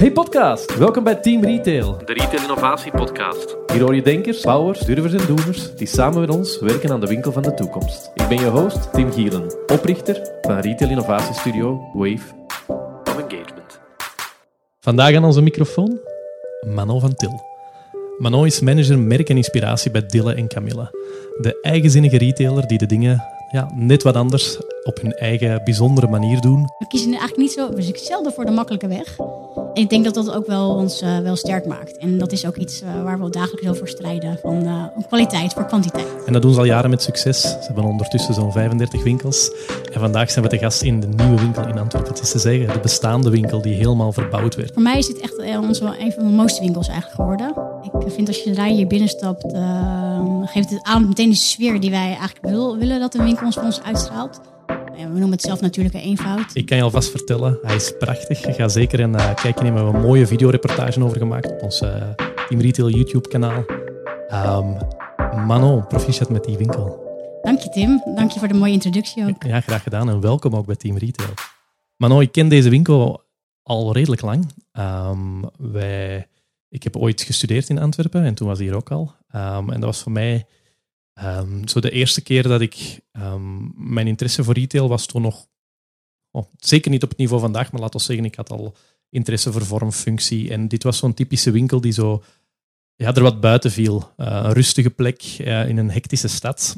Hey podcast, welkom bij Team Retail. De Retail Innovatie Podcast. Hier hoor je denkers, bouwers, durvers en doeners die samen met ons werken aan de winkel van de toekomst. Ik ben je host, Tim Gielen, oprichter van Retail Innovatie Studio Wave. Of Engagement. Vandaag aan onze microfoon Manon van Til. Manon is manager merk en inspiratie bij Dille en Camilla. De eigenzinnige retailer die de dingen ja, net wat anders op hun eigen bijzondere manier doen. We kiezen eigenlijk niet zo, we kiezen zelden voor de makkelijke weg. En ik denk dat dat ook wel ons uh, wel sterk maakt. En dat is ook iets uh, waar we dagelijks over strijden. Van uh, kwaliteit voor kwantiteit. En dat doen ze al jaren met succes. Ze hebben ondertussen zo'n 35 winkels. En vandaag zijn we te gast in de nieuwe winkel in Antwerpen. Het is te zeggen, de bestaande winkel die helemaal verbouwd werd. Voor mij is dit echt ons wel een van de mooiste winkels eigenlijk geworden. Ik vind als je daar hier binnenstapt, geeft het aan meteen de sfeer die wij eigenlijk wil, willen dat een winkel ons voor ons uitstraalt. We noemen het zelf natuurlijke eenvoud. Ik kan je alvast vertellen, hij is prachtig. Ga zeker een uh, kijkje nemen. We hebben een mooie videoreportage over gemaakt op ons uh, Team Retail YouTube kanaal. Um, Manon, proficiat met die winkel. Dank je Tim, dank je voor de mooie introductie ook. Ja, graag gedaan en welkom ook bij Team Retail. Manon, ik ken deze winkel al redelijk lang. Um, wij, ik heb ooit gestudeerd in Antwerpen en toen was hij hier ook al. Um, en dat was voor mij Um, zo de eerste keer dat ik um, mijn interesse voor retail was toen nog oh, zeker niet op het niveau vandaag, maar laten we zeggen, ik had al interesse voor vormfunctie. En dit was zo'n typische winkel die zo ja, er wat buiten viel. Uh, een rustige plek uh, in een hectische stad.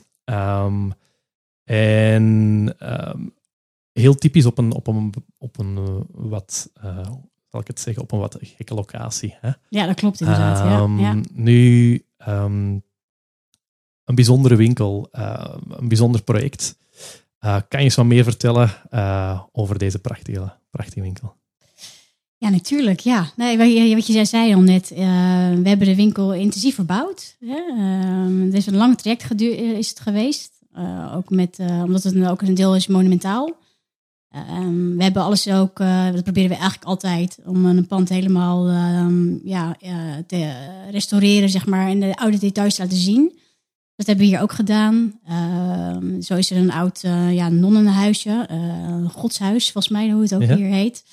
En heel typisch op een, op een, op een uh, wat, zal ik het zeggen, op een wat gekke locatie. Hè? Ja, dat klopt inderdaad. ja, ja. Nu een bijzondere winkel, uh, een bijzonder project. Uh, kan je eens wat meer vertellen uh, over deze prachtige, prachtige winkel? Ja, natuurlijk. Ja. Nee, wat je zei al net, we hebben de winkel intensief verbouwd. Het is een lang traject is het geweest. ook met, omdat het ook een deel is monumentaal. Um, we hebben alles ook, uh, dat proberen we eigenlijk altijd, om een pand helemaal um, ja, uh, te restaureren, zeg maar, en de oude details te laten zien. Dat hebben we hier ook gedaan. Uh, zo is er een oud uh, ja, nonnenhuisje, een godshuis, volgens mij hoe het ook ja. hier heet.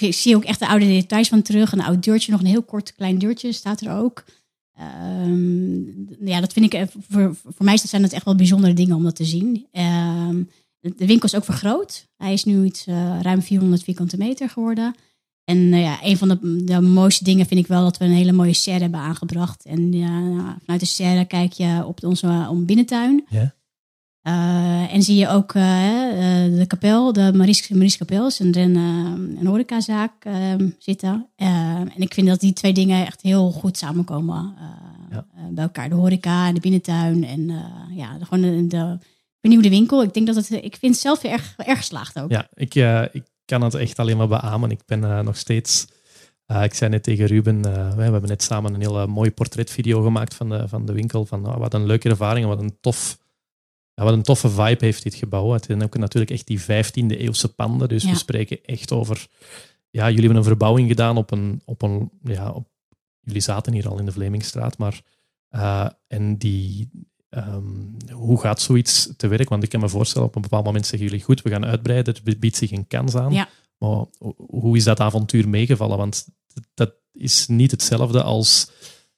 Ik zie ook echt de oude details van terug. Een oud deurtje, nog een heel kort klein deurtje staat er ook. ja, dat vind ik, voor, voor mij zijn dat echt wel bijzondere dingen om dat te zien. Ehm, de winkel is ook vergroot. Hij is nu iets ruim 400 vierkante meter geworden. En uh, ja, een van de, de, mooiste dingen vind ik wel dat we een hele mooie serre hebben aangebracht. En ja, vanuit de serre kijk je op onze om binnentuin. Ja. Uh, en zie je ook de kapel, de Maries, Maries Kapel, is een, een horecazaak zitten. en ik vind dat die twee dingen echt heel goed samenkomen ja. bij elkaar. De horeca en de binnentuin en ja, gewoon de, de vernieuwde winkel. Ik denk dat het, ik vind het zelf erg, erg geslaagd ook. Ja, ik, ik kan het echt alleen maar beamen. Ik ben uh, nog steeds. Uh, ik zei net tegen Ruben, we hebben net samen een hele mooie portretvideo gemaakt van de, van de winkel. Van oh, wat een leuke ervaring, wat een tof. Ja, wat een toffe vibe heeft dit gebouw. Het zijn ook natuurlijk echt die 15e eeuwse panden. Dus ja. we spreken echt over. Ja, jullie hebben een verbouwing gedaan op een. Op een ja, op, jullie zaten hier al in de Vlemingstraat, maar. en die, Um, hoe gaat zoiets te werk? Want ik kan me voorstellen, op een bepaald moment zeggen jullie goed, we gaan uitbreiden, het biedt zich een kans aan. Ja. Maar hoe is dat avontuur meegevallen? Want dat is niet hetzelfde als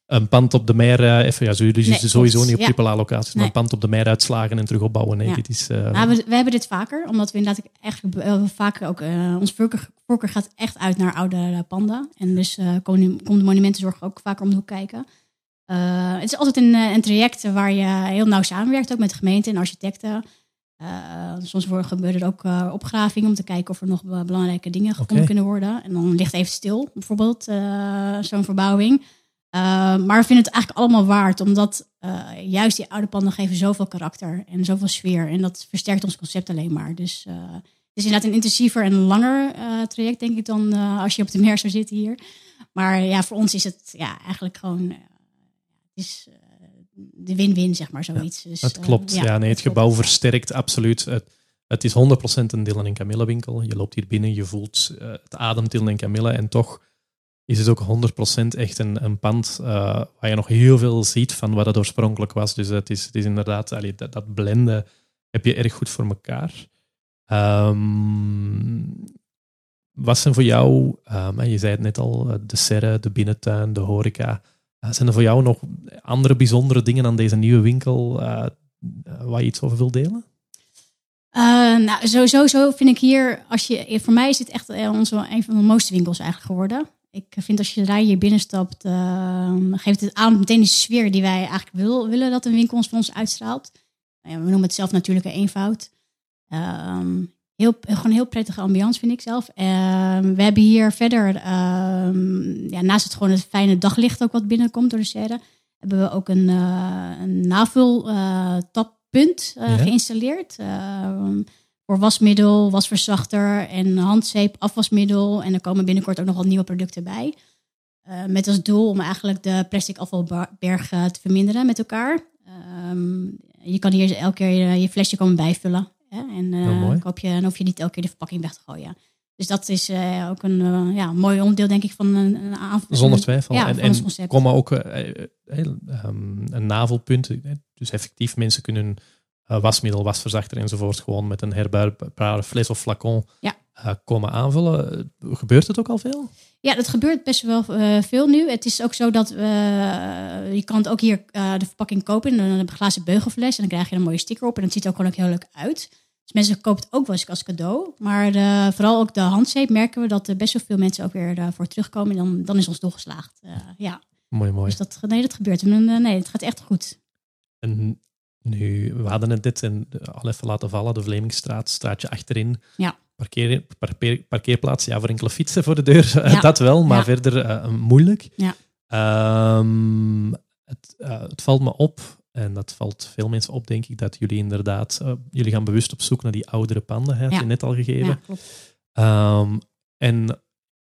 een pand op de meer, uh, even, ja, jullie nee, sowieso niet op ja. AAA-locaties, maar een pand op de meer uitslagen en terug opbouwen. Nee, ja. dit is, uh, nou, we, we, hebben dit vaker, omdat we inderdaad echt uh, vaak ook, ons voorkeur, voorkeur gaat echt uit naar oude panden. En dus komt de monumentenzorg ook vaker om de hoek kijken. Uh, het is altijd een, een, traject waar je heel nauw samenwerkt, ook met de gemeente en architecten. Uh, soms worden, gebeuren er ook uh, opgravingen om te kijken of er nog belangrijke dingen gevonden okay. kunnen worden. En dan ligt even stil, bijvoorbeeld zo'n verbouwing. maar we vinden het eigenlijk allemaal waard, omdat juist die oude panden geven zoveel karakter en zoveel sfeer. En dat versterkt ons concept alleen maar. Dus het is inderdaad een intensiever en langer traject, denk ik, dan als je op de mer zou zitten hier. Maar ja, voor ons is het ja, eigenlijk gewoon is uh, de win-win, zeg maar, zoiets. Ja, dus, het klopt. Ja, ja, nee, het gebouw klopt. versterkt absoluut. Het, het is 100% een Dylan en Camilla winkel. Je loopt hier binnen, je voelt uh, het ademt Dylan en Camilla en toch is het ook 100% echt een, een pand waar je nog heel veel ziet van wat het oorspronkelijk was. Dus het is, het is inderdaad, allee, dat, dat blenden heb je erg goed voor elkaar. Um, wat zijn voor jou, um, je zei het net al, eh, de serre, de binnentuin, de horeca. Uh, zijn er voor jou nog andere bijzondere dingen aan deze nieuwe winkel uh, waar je iets over wilt delen? nou, sowieso zo vind ik hier, als je, voor mij is dit echt onze, een van de mooiste winkels eigenlijk geworden. Ik vind als je daar hier binnenstapt, ehm, geeft het aan meteen die sfeer die wij eigenlijk wil, willen dat een winkel ons voor ons uitstraalt. Nou we noemen het zelf natuurlijk een eenvoud. Ehm, heel, gewoon een heel prettige ambiance vind ik zelf. Ehm, we hebben hier verder, ja, naast het gewoon het fijne daglicht ook wat binnenkomt door de serre, hebben we ook een, uh, een navultappunt uh, uh, geïnstalleerd voor wasmiddel, wasverzachter en handzeep, afwasmiddel. En er komen binnenkort ook nog wat nieuwe producten bij. Met als doel om eigenlijk de plastic afvalberg te verminderen met elkaar. Um, je kan hier elke keer je, je flesje komen bijvullen. Hè? En uh, koop je, dan hoef je niet elke keer de verpakking weg te gooien. Dus dat is uh, ook een uh, ja, mooi onderdeel, denk ik, van een, een aanvulling. Zonder twijfel. Ja, en en komen ook um, een navelpunt. Dus effectief, mensen kunnen wasmiddel, wasverzachter enzovoort gewoon met een herbruikbare fles of flacon ja. komen aanvullen. Gebeurt het ook al veel? Ja, dat gebeurt best wel uh, veel nu. Het is ook zo dat je kan het ook hier de verpakking kopen in een glazen beugelfles en dan krijg je een mooie sticker op en dat ziet er ook gewoon ook heel leuk uit. Dus mensen kopen het ook wel eens als cadeau. Maar de, vooral ook de handzeep merken we dat er best wel veel mensen ook weer voor terugkomen. En dan, dan is ons doorgeslaagd. ja. Mooi, mooi. Dus dat, nee, dat gebeurt. Nee, het gaat echt goed. En nu, we hadden het dit en al even laten vallen, de Vlemingstraat, straatje achterin. Ja. Parkeer, parkeer, parkeerplaats, ja, voor enkele fietsen voor de deur, ja. dat wel, maar ja. verder uh, moeilijk. Ja. Um, het, uh, het, valt me op, en dat valt veel mensen op, denk ik, dat jullie inderdaad, uh, jullie gaan bewust op zoek naar die oudere panden, heb je net al gegeven. Ja. Um, en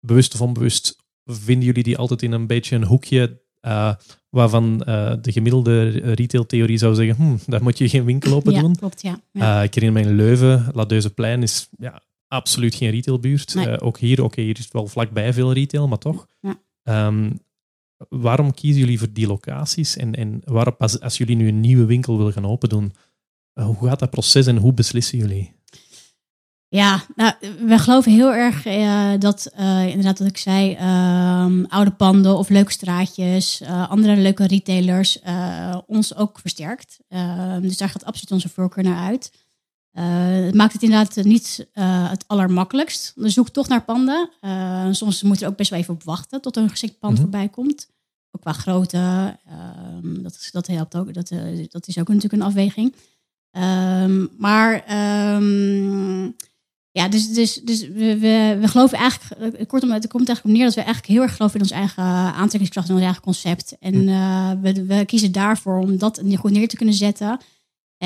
bewust of onbewust, vinden jullie die altijd in een beetje een hoekje uh, waarvan uh, de gemiddelde retailtheorie zou zeggen, hm, daar moet je geen winkel open ja, doen. Klopt, ja. ja. Ik herinner me in Leuven, La Deuzeplein is ja, absoluut geen retailbuurt. Nee. ook hier, oké, okay, hier is het wel vlakbij veel retail, maar toch. Ja. Um, waarom kiezen jullie voor die locaties? En, en waarop, als, als jullie nu een nieuwe winkel willen gaan open doen, hoe gaat dat proces en hoe beslissen jullie? Ja, nou, we geloven heel erg uh, dat, uh, inderdaad, wat ik zei, uh, oude panden of leuke straatjes, andere leuke retailers ons ook versterkt. dus daar gaat absoluut onze voorkeur naar uit. Het maakt het inderdaad niet het allermakkelijkst. We zoeken toch naar panden. soms moet er ook best wel even op wachten tot er een geschikt pand Mhm. voorbij komt. Ook qua grootte, ehm, dat, is, dat helpt ook. Dat, dat is ook natuurlijk een afweging. Ehm, maar ehm, ja, dus, dus, dus we, we, we geloven eigenlijk, kortom, het komt eigenlijk op neer dat we eigenlijk heel erg geloven in ons eigen aantrekkingskracht en ons eigen concept. En uh, we, we kiezen daarvoor om dat goed neer te kunnen zetten.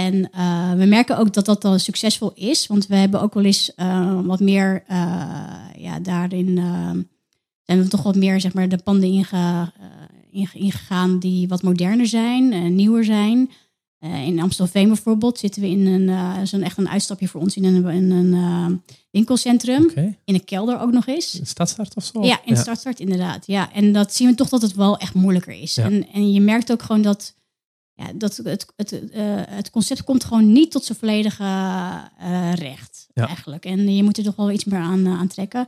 En uh, we merken ook dat dat al succesvol is, want we hebben ook wel eens uh, wat meer, ja, daarin zijn we toch wat meer, zeg maar, de panden inge, ingegaan die wat moderner zijn, nieuwer zijn. In Amstelveen bijvoorbeeld zitten we in een, een echt een uitstapje voor ons in een, in een winkelcentrum. Okay. In een kelder ook nog eens. In Stadstart of zo? Ja, in ja. Stadstart inderdaad. Ja, en dat zien we toch dat het wel echt moeilijker is. Ja. En, en je merkt ook gewoon dat, ja, dat het, het, het concept komt gewoon niet tot zijn volledige recht ja. eigenlijk. En je moet er toch wel iets meer aan, aan trekken.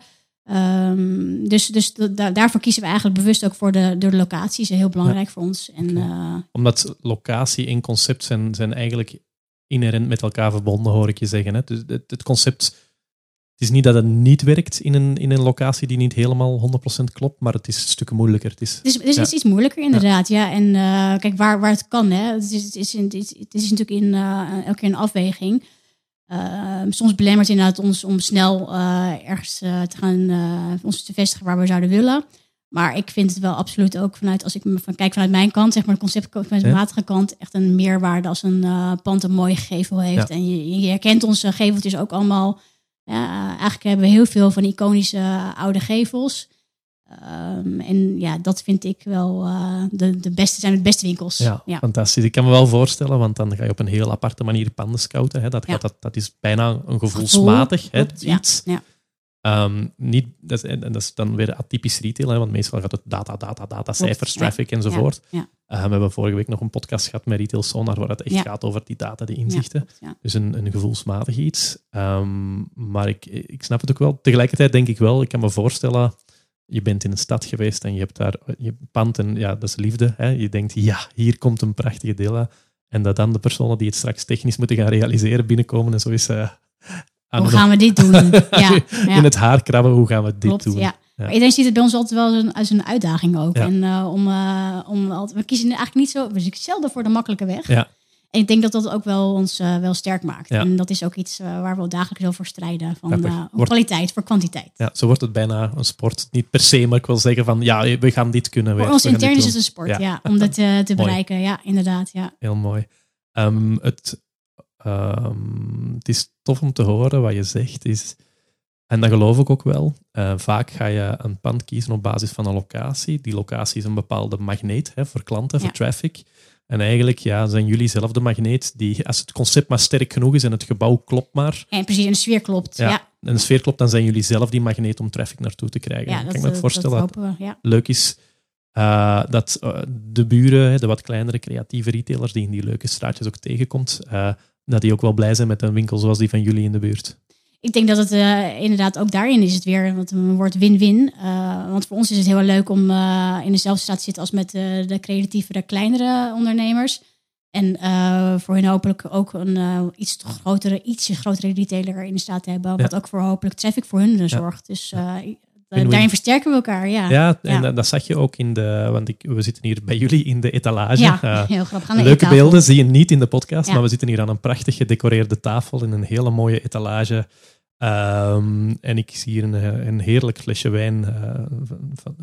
Um, dus dus da daarvoor kiezen we eigenlijk bewust ook voor de, de locatie. Is heel belangrijk ja. voor ons. En, okay. Omdat locatie en concept zijn, zijn eigenlijk inherent met elkaar verbonden, hoor ik je zeggen. Hè? Dus het, het, concept, is niet dat het niet werkt in een, in een locatie die niet helemaal 100% klopt, maar het is stukken moeilijker. Het is, het is, het is, ja. iets moeilijker inderdaad, ja. ja. En uh, kijk, waar, waar het kan, hè. Het is, het is, het is, het is natuurlijk in, uh, elke keer een afweging. Uh, soms belemmert inderdaad ons om snel ergens te gaan, ons te vestigen waar we zouden willen. Maar ik vind het wel absoluut ook vanuit, als ik van, kijk vanuit mijn kant, zeg maar de conceptmatige ja. kant, echt een meerwaarde als een pand een mooie gevel heeft. En je, je herkent onze geveltjes ook allemaal. Ja, eigenlijk hebben we heel veel van iconische oude gevels. Um, en ja, dat vind ik wel uh, de, de beste, zijn de beste winkels. Ja, ja, fantastisch. Ik kan me wel voorstellen, want dan ga je op een heel aparte manier panden scouten. Hè. Dat, ja. gaat, dat, dat is bijna een gevoelsmatig Gevoel, hè, iets. Ja, Ehm, niet, dat, is, en dat is dan weer atypisch retail, hè, want meestal gaat het data, data, data, cijfers, ja. traffic enzovoort. Ja, Uh, we hebben vorige week nog een podcast gehad met Retail Sonar, waar het echt gaat over die data, die inzichten. klopt. Dus een, een gevoelsmatig iets. Ehm, maar ik, ik snap het ook wel. Tegelijkertijd denk ik wel, ik kan me voorstellen, je bent in een stad geweest en je hebt daar je pand en ja, dat is liefde. Hè? Je denkt, ja, hier komt een prachtige deel. En dat dan de personen die het straks technisch moeten gaan realiseren binnenkomen en zo is... eh, Hoe de- gaan we dit doen? Ja, ja. In het haar krabben, hoe gaan we dit Klopt, doen? ja. Maar iedereen ziet het bij ons altijd wel als een, als een uitdaging ook. Ja. En eh, om, eh, om altijd, we kiezen eigenlijk niet zo, we kiezen zelden voor de makkelijke weg. Ja. En ik denk dat dat ook wel ons eh, wel sterk maakt. Ja. En dat is ook iets waar we dagelijks over strijden. Van Wordt- kwaliteit voor kwantiteit. Ja, zo wordt het bijna een sport. Niet per se, maar ik wil zeggen van, ja, we gaan dit kunnen. Voor ons we intern is het een sport, Ja. ja. om dat te bereiken. Ja, inderdaad. Ja. Heel mooi. Ehm, het, ehm, het is tof om te horen wat je zegt. Is, en dat geloof ik ook wel. Eh, vaak ga je een pand kiezen op basis van een locatie. Die locatie is een bepaalde magneet hè, voor klanten, voor traffic. En eigenlijk ja, zijn jullie zelf de magneet die, als het concept maar sterk genoeg is en het gebouw klopt maar, En precies, en de sfeer klopt. Ja. Ja, en de sfeer klopt, dan zijn jullie zelf die magneet om traffic naartoe te krijgen. ja, kan dat, ik me eh, voorstellen dat hopen we. Ja. leuk is eh, dat eh, de buren, de wat kleinere creatieve retailers die in die leuke straatjes ook tegenkomt, dat die ook wel blij zijn met een winkel zoals die van jullie in de buurt. Ik denk dat het eh, inderdaad ook daarin is het weer wat een woord win-win. Eh, want voor ons is het heel leuk om eh, in dezelfde staat te zitten als met eh, de creatievere, kleinere ondernemers. En eh, voor hen hopelijk ook een eh, iets grotere, ietsje grotere retailer in de staat te hebben. Wat ook voor hopelijk traffic voor hun eh, zorgt. Dus eh, daarin versterken we elkaar, ja. Ja, en Ja. dat- dat zag je ook in de, want ik, we zitten hier bij jullie in de etalage. Ja, Eh, heel grappig. Aan de leuke beelden zie je niet in de podcast, Ja. maar we zitten hier aan een prachtig gedecoreerde tafel in een hele mooie etalage. Ehm, en ik zie hier een, eh, een heerlijk flesje wijn eh, van,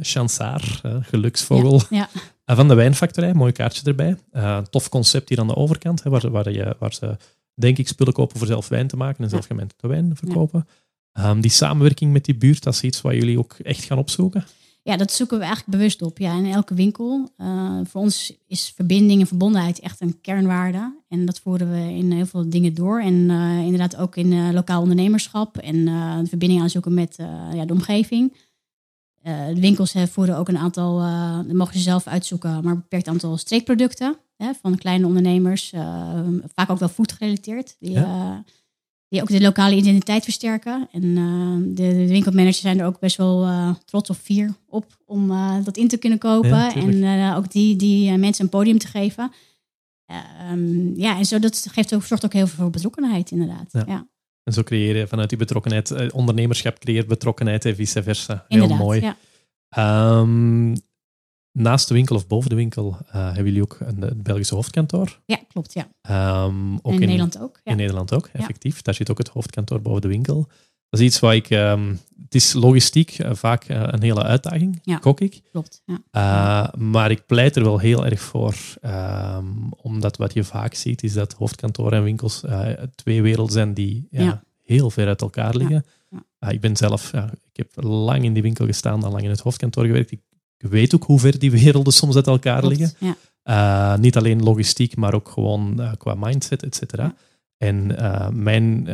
eh, geluksvogel. Ja, Uh, van de wijnfactorij, mooi kaartje erbij. Uh, tof concept hier aan de overkant, hè, waar, waar, je, waar ze denk ik spullen kopen voor zelf wijn te maken en zelf gemengde wijn verkopen. Um, die samenwerking met die buurt, dat is iets wat jullie ook echt gaan opzoeken. Ja, dat zoeken we eigenlijk bewust op. Ja, in elke winkel. Uh, voor ons is verbinding en verbondenheid echt een kernwaarde. En dat voeren we in heel veel dingen door. En uh, inderdaad ook in uh, lokaal ondernemerschap. En de verbinding aanzoeken met ja, de omgeving. De winkels voeren ook een aantal, dat mogen ze zelf uitzoeken, maar een beperkt aantal streekproducten hè, van kleine ondernemers. Uh, vaak ook wel food gerelateerd. Die, ja. Die ook de lokale identiteit versterken. En uh, de, de, winkelmanagers zijn er ook best wel uh, trots of fier op om uh, dat in te kunnen kopen. Ja, en ook die, die mensen een podium te geven. Um, ja, en zo dat geeft ook, zorgt ook heel veel voor betrokkenheid, inderdaad. Ja. ja. En zo creëer je vanuit die betrokkenheid, eh, ondernemerschap creëert betrokkenheid en vice versa. Inderdaad, heel mooi. Ja. Um, naast de winkel of boven de winkel uh, hebben jullie ook een, het Belgische hoofdkantoor. Ja, klopt. Ja. Um, ook in, in, Nederland ook. Ja. In Nederland ook, effectief. Ja. Daar zit ook het hoofdkantoor boven de winkel. Dat is iets waar ik... Um, het is logistiek uh, vaak uh, een hele uitdaging, ja. kok ik. Klopt, ja. Maar ik pleit er wel heel erg voor. Um, omdat wat je vaak ziet, is dat hoofdkantoren en winkels twee werelden zijn die ja, heel ver uit elkaar liggen. Ik ben zelf... ik heb lang in die winkel gestaan, dan lang in het hoofdkantoor gewerkt. Ik ik weet ook hoe ver die werelden soms uit elkaar Klopt, liggen. Ja. Uh, niet alleen logistiek, maar ook gewoon uh, qua mindset, et cetera. Ja. En uh, mijn,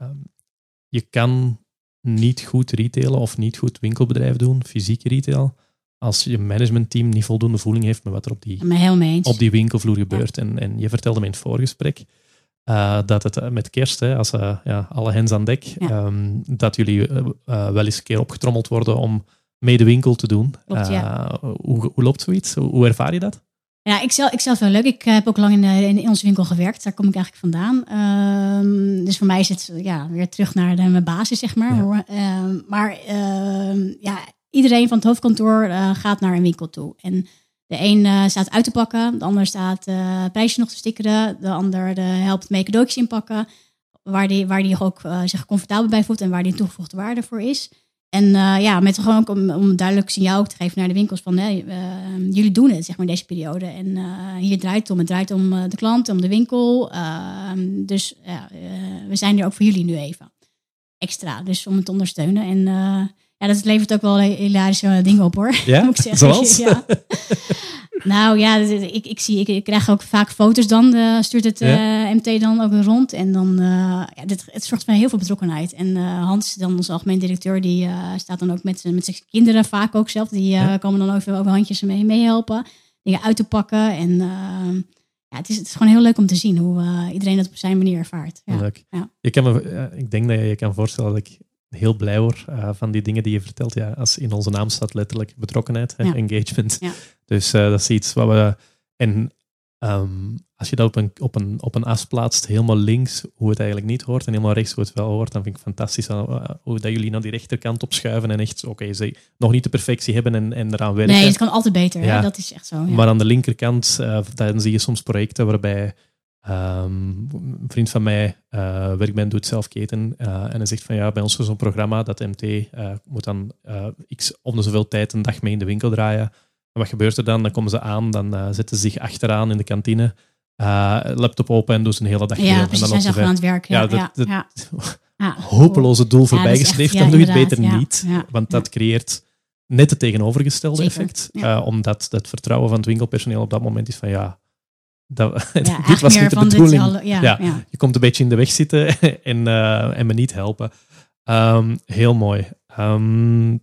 um, je kan niet goed retailen of niet goed winkelbedrijf doen, fysieke retail, als je managementteam niet voldoende voeling heeft met wat er op die, op die winkelvloer gebeurt. Ja. En, en je vertelde me in het voorgesprek uh, dat het met kerst, hè, als uh, ja, alle hens aan dek, ja. um, dat jullie wel eens een keer opgetrommeld worden om mee de winkel te doen. Klopt, ja. uh, hoe, hoe, loopt zoiets? Hoe, hoe, ervaar je dat? Ja, ik zelf, ik zelf wel leuk. Ik heb ook lang in, de, in onze winkel gewerkt. Daar kom ik eigenlijk vandaan. Um, dus voor mij is het ja, weer terug naar de, mijn basis, zeg maar. Ja. Um, maar uh, ja, iedereen van het hoofdkantoor uh, gaat naar een winkel toe. En de een uh, staat uit te pakken, de ander staat uh, prijsje nog te stickeren, de ander helpt mee cadeautjes inpakken, waar die, waar die ook zich comfortabel bij voelt en waar die een toegevoegde waarde voor is. En uh, ja, met gewoon ook om, om duidelijk signaal ook te geven naar de winkels van uh, jullie doen het zeg maar deze periode. En uh, hier draait het om. Het draait om de klant, om de winkel. Ehm, dus we zijn er ook voor jullie nu even. Extra, dus om het te ondersteunen. En ja, dat levert ook wel hilarische dingen op hoor. Ja? moet ik zeggen. Zoals? Ja. nou ja, ik, ik, zie, ik, ik krijg ook vaak foto's dan, eh, stuurt het Ja. eh, MT dan ook rond. En dan, eh, ja, dit, het zorgt voor heel veel betrokkenheid. En Hans, dan onze algemeen directeur, die staat dan ook met, met zijn kinderen vaak ook zelf. Die Ja. komen dan ook over handjes mee meehelpen, dingen uit te pakken. En ja, het is, het is gewoon heel leuk om te zien hoe iedereen dat op zijn manier ervaart. Ja. Leuk. Ja. Je kan me, ik denk dat je je kan voorstellen dat ik heel blij word eh, van die dingen die je vertelt. Ja, als in onze naam staat letterlijk betrokkenheid, hè, Ja. engagement. Ja. Dus eh, dat is iets wat we... En ehm, als je dat op een, op, een, op een as plaatst, helemaal links, hoe het eigenlijk niet hoort, en helemaal rechts, hoe het wel hoort, dan vind ik fantastisch eh, hoe dat jullie naar die rechterkant opschuiven en echt, oké, nog niet de perfectie hebben en, en eraan werken. Nee, het kan altijd beter. Ja. Dat is echt zo. Ja. Maar aan de linkerkant, dan zie je soms projecten waarbij ehm, een vriend van mij werkt bij een doet-zelf keten eh, en hij zegt van ja, bij ons is zo'n programma dat MT eh, moet dan x om de zoveel tijd een dag mee in de winkel draaien. En wat gebeurt er dan? Dan komen ze aan, dan zetten ze zich achteraan in de kantine, laptop open en doen ze een hele dag ja, mee. En dan Zijn ze aan het werk. Ja, Ja, dat- ja, hopeloze doel voorbij gestreefd, ja, dan doe je het beter niet. want dat creëert net het tegenovergestelde Zeker, effect. omdat het vertrouwen van het winkelpersoneel op dat moment is van ja, dat, Ja, dit was niet de bedoeling. Ja. ja. Je komt een beetje in de weg zitten en, eh, en me niet helpen. Ehm, heel mooi. Ehm,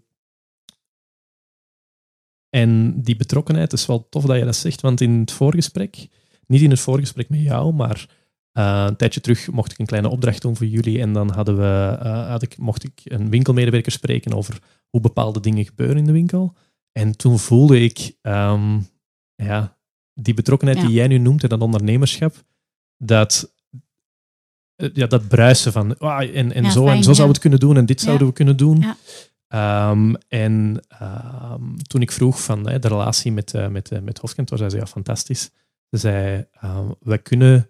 en die betrokkenheid is wel tof dat je dat zegt, want in het voorgesprek, niet in het voorgesprek met jou, maar eh, een tijdje terug mocht ik een kleine opdracht doen voor jullie en dan hadden we, eh, had ik, mocht ik een winkelmedewerker spreken over hoe bepaalde dingen gebeuren in de winkel. En toen voelde ik ehm, ja, die betrokkenheid Ja. die jij nu noemt en dat ondernemerschap, dat, eh, ja, dat bruisen van ah, en, en Ja, zo en zo zou ja. we het kunnen doen en dit zouden we kunnen doen. Ehm, en ehm, toen ik vroeg van de relatie met, eh, met, eh, met Hofkantoor, zei ze ja, fantastisch. Ze zei, ehm, wij kunnen,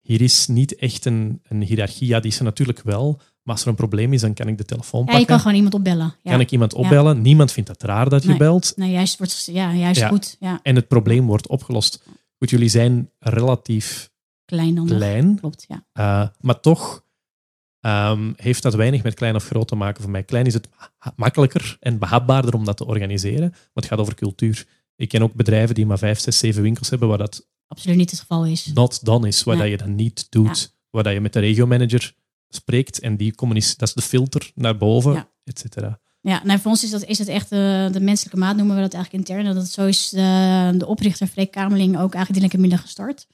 hier is niet echt een, een hiërarchie, ja, die is er natuurlijk wel, maar als er een probleem is, dan kan ik de telefoon Ja, pakken. je kan gewoon iemand opbellen. Ja. Kan ik iemand opbellen? Niemand vindt het raar dat je Nee. belt. Nee, juist, wordt, ja, juist goed. Ja, En het probleem wordt opgelost. Goed, jullie zijn relatief klein dan klein, Klopt, ja. eh, maar toch ehm, heeft dat weinig met klein of groot te maken voor mij. Klein is het ma- makkelijker en behapbaarder om dat te organiseren, maar het gaat over cultuur. Ik ken ook bedrijven die maar vijf, zes, zeven winkels hebben waar dat Absoluut niet het geval is. not done is, waar Nee. dat je dat niet doet. Waar dat je met de regiomanager spreekt en die communiceert, dat is de filter naar boven, Ja. et cetera. Ja, nou, voor ons is dat, is het echt eh, de menselijke maat, noemen we dat eigenlijk intern. Dat zo is de, de oprichter Freek Kamerling ook eigenlijk die linkermiddag gestart.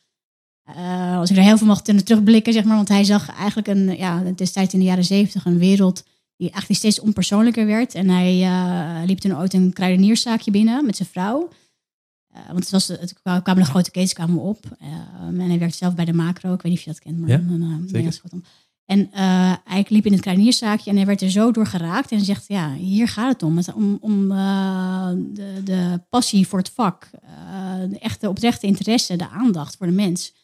Eh, als ik er heel veel mag terugblikken, zeg maar, want hij zag eigenlijk een, ja, destijds in de jaren zeventig een wereld die eigenlijk steeds onpersoonlijker werd. En hij eh, liep toen ooit een kruidenierszaakje binnen met zijn vrouw. Eh, want het, was, het kwamen de grote ketens kwamen op. Eh, en hij werkte zelf bij de macro. Ik weet niet of je dat kent, maar Ja, dan, En eh, hij liep in het kruidenierszaakje en hij werd er zo door geraakt. En zegt, ja, hier gaat het om. Het, om om eh, de, de passie voor het vak. eh, de echte oprechte interesse, de aandacht voor de mens.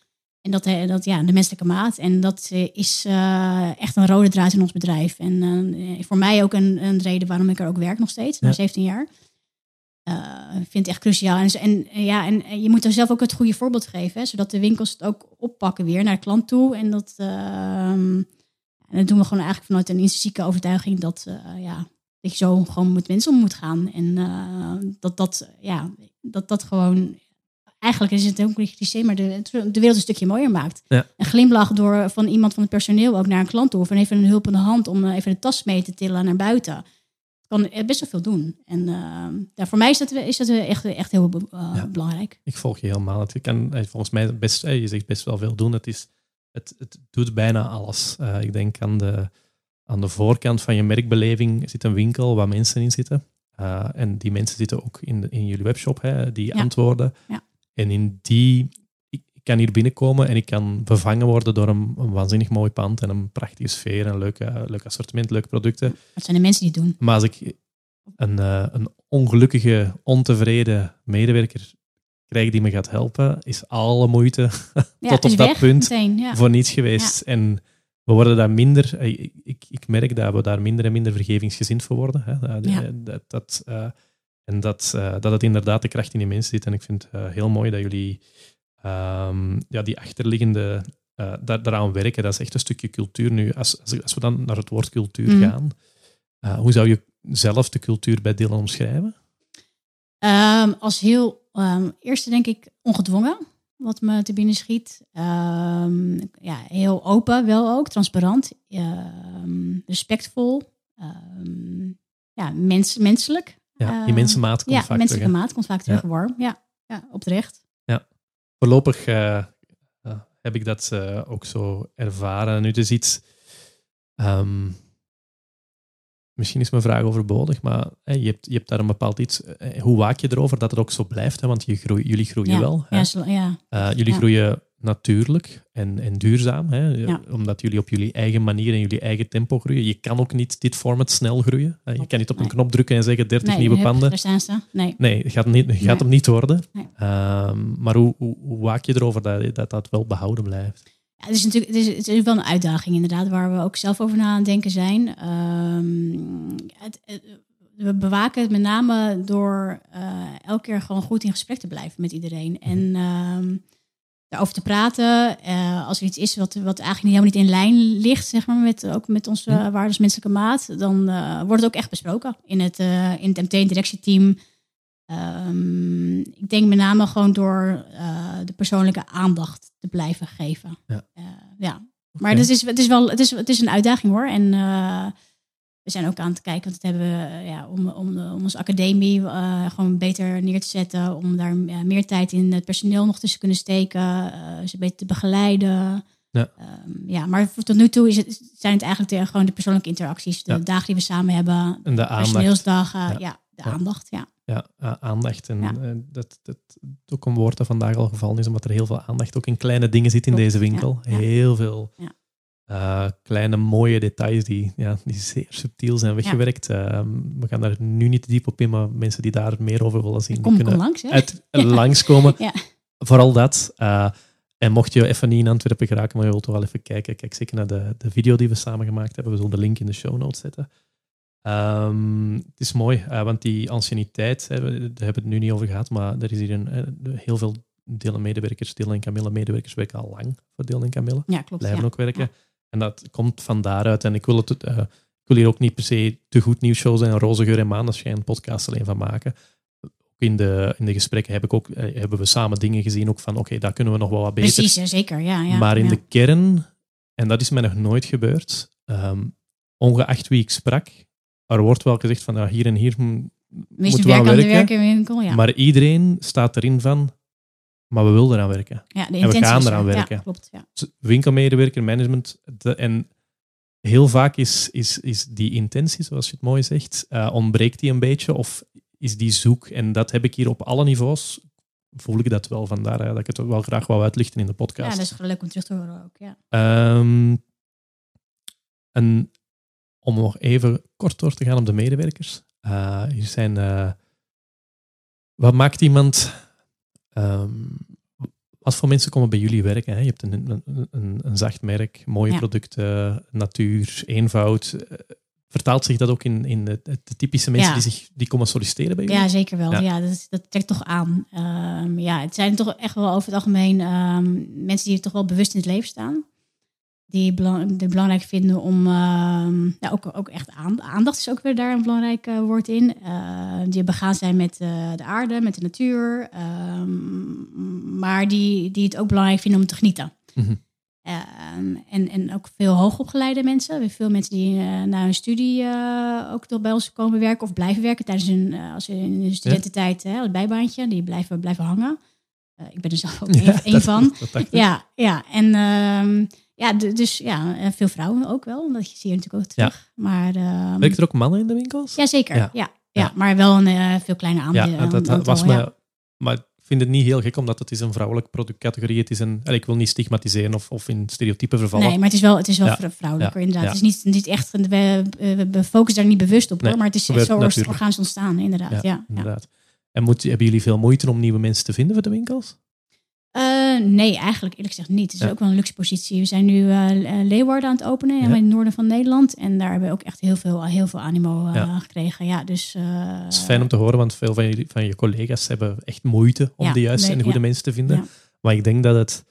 En dat, dat ja, de menselijke maat. En dat is echt een rode draad in ons bedrijf. En voor mij ook een, een reden waarom ik er ook werk nog steeds, na Ja. 17 jaar. Eh, ik vind het echt cruciaal. En, en, ja, en je moet er zelf ook het goede voorbeeld geven, hè, zodat de winkels het ook oppakken weer naar de klant toe. En dat, ehm, en dat doen we gewoon eigenlijk vanuit een intrinsieke overtuiging dat, eh, ja, dat je zo gewoon met mensen om moet gaan. En eh, dat, dat, ja, dat dat gewoon, eigenlijk is het ook een cliché, maar de, de wereld een stukje mooier maakt. Ja. Een glimlach door van iemand van het personeel ook naar een klant toe. Of even een hulp in de hand om even de tas mee te tillen naar buiten kan best wel veel doen. En ja, voor mij is dat, is dat echt, echt heel eh, Ja. belangrijk. Ik volg je helemaal. Het kan eh, volgens mij best, eh, je zegt best wel veel doen. Het, is, het, het doet bijna alles. Ik denk aan de, aan de voorkant van je merkbeleving zit een winkel waar mensen in zitten. En die mensen zitten ook in, de, in jullie webshop, hè, die Ja. antwoorden. Ja. En in die, ik, kan hier binnenkomen en ik kan bevangen worden door een, een waanzinnig mooi pand en een prachtige sfeer, een leuk, eh, leuk assortiment, leuke producten. Dat zijn de mensen die het doen. Maar als ik een, eh, een ongelukkige, ontevreden medewerker krijg die me gaat helpen, is alle moeite Ja, Tot op dat punt Meteen, ja. voor niets geweest. En we worden daar minder, eh, ik, ik, ik merk dat we daar minder en minder vergevingsgezind voor worden. Hè. Dat, Ja. dat, dat, eh, en dat, eh, dat het inderdaad de kracht in die mensen zit. En ik vind het eh, heel mooi dat jullie ehm, ja, die achterliggende, eh, daar, daaraan werken. Dat is echt een stukje cultuur nu. Als, als, als we dan naar het woord cultuur Mhm. gaan, eh, hoe zou je zelf de cultuur bij Dylan omschrijven? Ehm, als heel ehm, eerste denk ik ongedwongen, wat me te binnen schiet. Ja, heel open wel ook, transparant, respectvol, ja, mens, menselijk. Ja, die mensenmaat komt ja, vaak menselijke terug. hè. maat komt vaak terug, Ja. warm. Ja, ja, oprecht. Voorlopig eh, heb ik dat eh, ook zo ervaren. Nu, het is iets... ehm, misschien is mijn vraag overbodig, maar je, hebt, je hebt daar een bepaald iets... eh, hoe waak je erover dat het ook zo blijft? Hè? Want je groei, jullie groeien ja. wel. hè? Ja, ja, jullie groeien natuurlijk en, en duurzaam, hè? Ja. omdat jullie op jullie eigen manier en jullie eigen tempo groeien. Je kan ook niet dit format snel groeien. Je kan niet op een Nee. knop drukken en zeggen 30 nee, nieuwe hup, panden. Daar staan ze. Nee. Nee, het gaat, niet, gaat Nee. hem niet worden. Ehm, maar hoe, hoe, hoe waak je erover dat, dat dat wel behouden blijft? Ja, het is natuurlijk het is, het is wel een uitdaging inderdaad, waar we ook zelf over na aan het denken zijn. Ehm, het, het- we bewaken het met name door eh, elke keer gewoon goed in gesprek te blijven met iedereen. En ehm, daarover te praten. eh, als er iets is wat, wat eigenlijk helemaal niet in lijn ligt, zeg maar, met, ook met onze Hm. waardes menselijke maat, dan eh, wordt het ook echt besproken in het, eh, in het MT-directieteam. Ehm, ik denk met name gewoon door eh, de persoonlijke aandacht te blijven geven. Ja. Eh, ja. Maar het is, het, is wel, het, is, het is een uitdaging hoor. En eh, we zijn ook aan het kijken, want dat hebben we eh, ja, om, om, de- om onze academie eh, gewoon beter neer te zetten. Om daar ja, meer tijd in het personeel nog tussen te kunnen steken. eh, ze beter te begeleiden. Ja. Ehm, ja, maar tot nu toe is het, zijn het eigenlijk de, gewoon de persoonlijke interacties. De Ja. dagen die we samen hebben. En de aandacht. Personeelsdagen. Ja. Ja, de aandacht. Ja. Ja, aandacht. En eh, dat, dat ook een woord dat vandaag al gevallen is, omdat er heel veel aandacht ook in kleine dingen zit in deze winkel. Heel veel Ja. eh, kleine mooie details die, ja, die zeer subtiel zijn weggewerkt. Eh, we gaan daar nu niet te diep op in, maar mensen die daar meer over willen zien, die Kom, kom kunnen langs. Uit, langskomen. Ja. Vooral dat. Eh, en mocht je even niet in Antwerpen geraken, maar je wilt toch wel even kijken, kijk zeker naar de, de video die we samen gemaakt hebben. We zullen de link in de show notes zetten. Ehm, het is mooi, eh, want die anciëniteit, hè, we daar hebben we het nu niet over gehad, maar er is hier een, heel veel medewerkers, Dylan en Camille medewerkers werken al lang voor Dylan en Camille Ja, klopt. blijven ja. ook werken. En dat komt van daaruit. En ik wil, het, eh, ik wil hier ook niet per se te goed nieuws show zijn, een roze geur en maandagsschijn podcast alleen van maken. Ook in de, in de gesprekken heb ik ook, eh, hebben we samen dingen gezien, ook van oké, daar kunnen we nog wel wat beter. Precies, zeker. Ja, ja, maar in ja. de kern, en dat is mij nog nooit gebeurd, ehm, ongeacht wie ik sprak, er wordt wel gezegd van ja, hier en hier hm, Meestal moeten we aan werken werken. winkel. Ja, Maar iedereen staat erin van, maar we willen eraan werken. ja de we gaan er. eraan Ja, werken. klopt. Ja. winkelmedewerker, management. de- en heel vaak is, is, is die intentie, zoals je het mooi zegt, eh, ontbreekt die een beetje of is die zoek. En dat heb ik hier op alle niveaus, voel ik dat wel. Vandaar dat ik het wel graag wou uitlichten in de ja, podcast. dat is leuk om terug te horen ook. Ja. Ehm, en om nog even kort door te gaan op de medewerkers. Eh, hier zijn... eh, wat maakt iemand... ehm, wat voor mensen komen bij jullie werken? Hè? Je hebt een, een, een, een zacht merk, mooie Ja. producten, natuur, eenvoud. Eh, Vertaalt zich dat ook in, in de, de typische mensen Ja. die, zich, die komen solliciteren bij jullie? Ja, zeker wel. Ja. Ja. dat, dat trekt toch aan. Ehm, ja, het zijn toch echt wel over het algemeen ehm, mensen die toch wel bewust in het leven staan. Die, belang, die belangrijk vinden om, ehm, ja, ook, ook echt aan, aandacht is ook weer daar een belangrijk eh, woord in. Eh, die begaan zijn met eh, de aarde, met de natuur. ehm, maar die, die het ook belangrijk vinden om te genieten. Mhm. Ehm, en, en ook veel hoogopgeleide mensen. Veel mensen die na hun studie ook nog bij ons komen werken of blijven werken tijdens hun, als ze in hun studententijd, hè, het bijbaantje, die blijven, blijven hangen. Ik ben er zelf ook Ja, een, dat- van. dat. Ja, ja. En ja, dus ja, en veel vrouwen ook wel, omdat je zie je natuurlijk ook Ja. terug. Maar ehm, Werken er ook mannen in de winkels? ja, zeker. Ja. Ja. Ja, maar wel een eh, veel kleiner aandeel. Ja, dat, aantal, was me. Maar ik vind het niet heel gek, omdat het is een vrouwelijke productcategorie. Het is een, en ik wil niet stigmatiseren of, of in stereotypen vervallen. Nee, maar het is wel, het is wel vrouwelijker inderdaad. Het is niet, niet echt, we, we, focussen daar niet bewust op Nee, hoor, maar het is zo natuurlijk. organisch ontstaan inderdaad. Ja, ja. inderdaad. En moet, hebben jullie veel moeite om nieuwe mensen te vinden voor de winkels? Eh, nee, eigenlijk eerlijk gezegd niet. Het is Ja. ook wel een luxe positie. We zijn nu Leeuwarden aan het openen, Ja. in het noorden van Nederland. En daar hebben we ook echt heel veel, heel veel animo Ja. gekregen. Ja, dus, Het is fijn om te horen, want veel van, jullie, van je collega's hebben echt moeite om de juiste nee, en de goede mensen te vinden. Maar ik denk dat, het,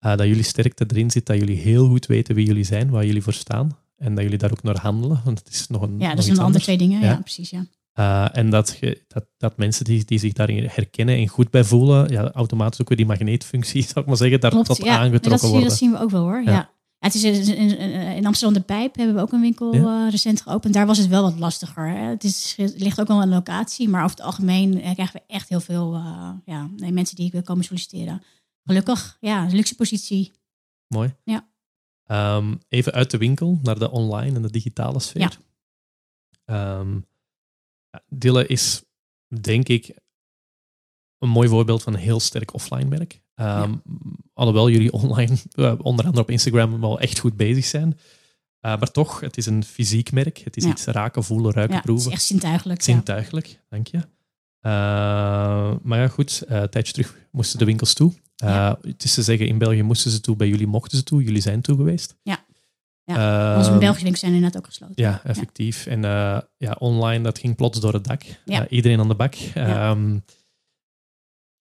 dat jullie sterkte erin zit, dat jullie heel goed weten wie jullie zijn, waar jullie voor staan. en dat jullie daar ook naar handelen. Want het is nog een. Ja, dat zijn de andere twee dingen. Ja. precies. Ja. Eh, en dat, je, dat, dat mensen die, die zich daarin herkennen en goed bij voelen, ja, automatisch ook weer die magneetfunctie, zou ik maar zeggen, daar Klopt, tot ja. Aangetrokken dat, worden. dat zien we ook wel hoor. Ja. Het is in, in- in Amsterdam de Pijp hebben we ook een winkel Ja. eh, recent geopend. Daar was het wel wat lastiger. Hè. Het, is, het ligt ook wel aan de locatie, maar over het algemeen eh, krijgen we echt heel veel ja, nee, mensen die willen komen solliciteren. Gelukkig, ja, luxe positie. Mooi. Ja. Ehm, even uit de winkel naar de online en de digitale sfeer. Ja. Ehm, ja, Dille is, denk ik, een mooi voorbeeld van een heel sterk offline merk. Ehm, Alhoewel jullie online, eh, onder andere op Instagram, wel echt goed bezig zijn. Eh, maar toch, het is een fysiek merk. Het is Ja. iets raken, voelen, ruiken, Ja, het is proeven. echt zintuigelijk. Zintuigelijk, dank je. Eh, maar ja, goed, een tijdje terug moesten de winkels toe. Het is te zeggen, in België moesten ze toe, bij jullie mochten ze toe. Jullie zijn toe geweest. Ja. Ja. Onze Belgische winkels zijn inderdaad ook gesloten. Ja, effectief. En eh, ja, online, dat ging plots door het dak. Ja. Eh, iedereen aan de bak. Ehm,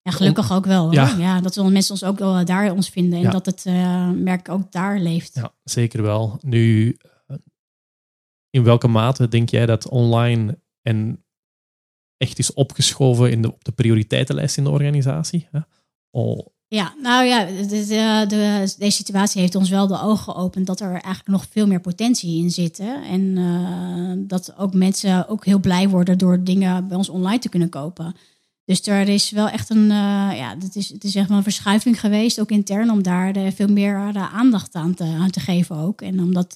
Ja, gelukkig ook wel. Hoor. Ja. Ja. dat we mensen ons ook wel daar ons vinden en Ja. dat het eh, merk ook daar leeft. ja, zeker wel. Nu, eh, in welke mate denk jij dat online en echt is opgeschoven in de, op de prioriteitenlijst in de organisatie? Hè? Oh, Ja, nou ja, de, de, de- deze situatie heeft ons wel de ogen geopend dat er eigenlijk nog veel meer potentie in zit. En eh, dat ook mensen ook heel blij worden door dingen bij ons online te kunnen kopen. Dus er is wel echt een, eh, ja, het is, het is echt wel een verschuiving geweest, ook intern, om daar eh, veel meer eh, aandacht aan te, aan te geven ook. En om dat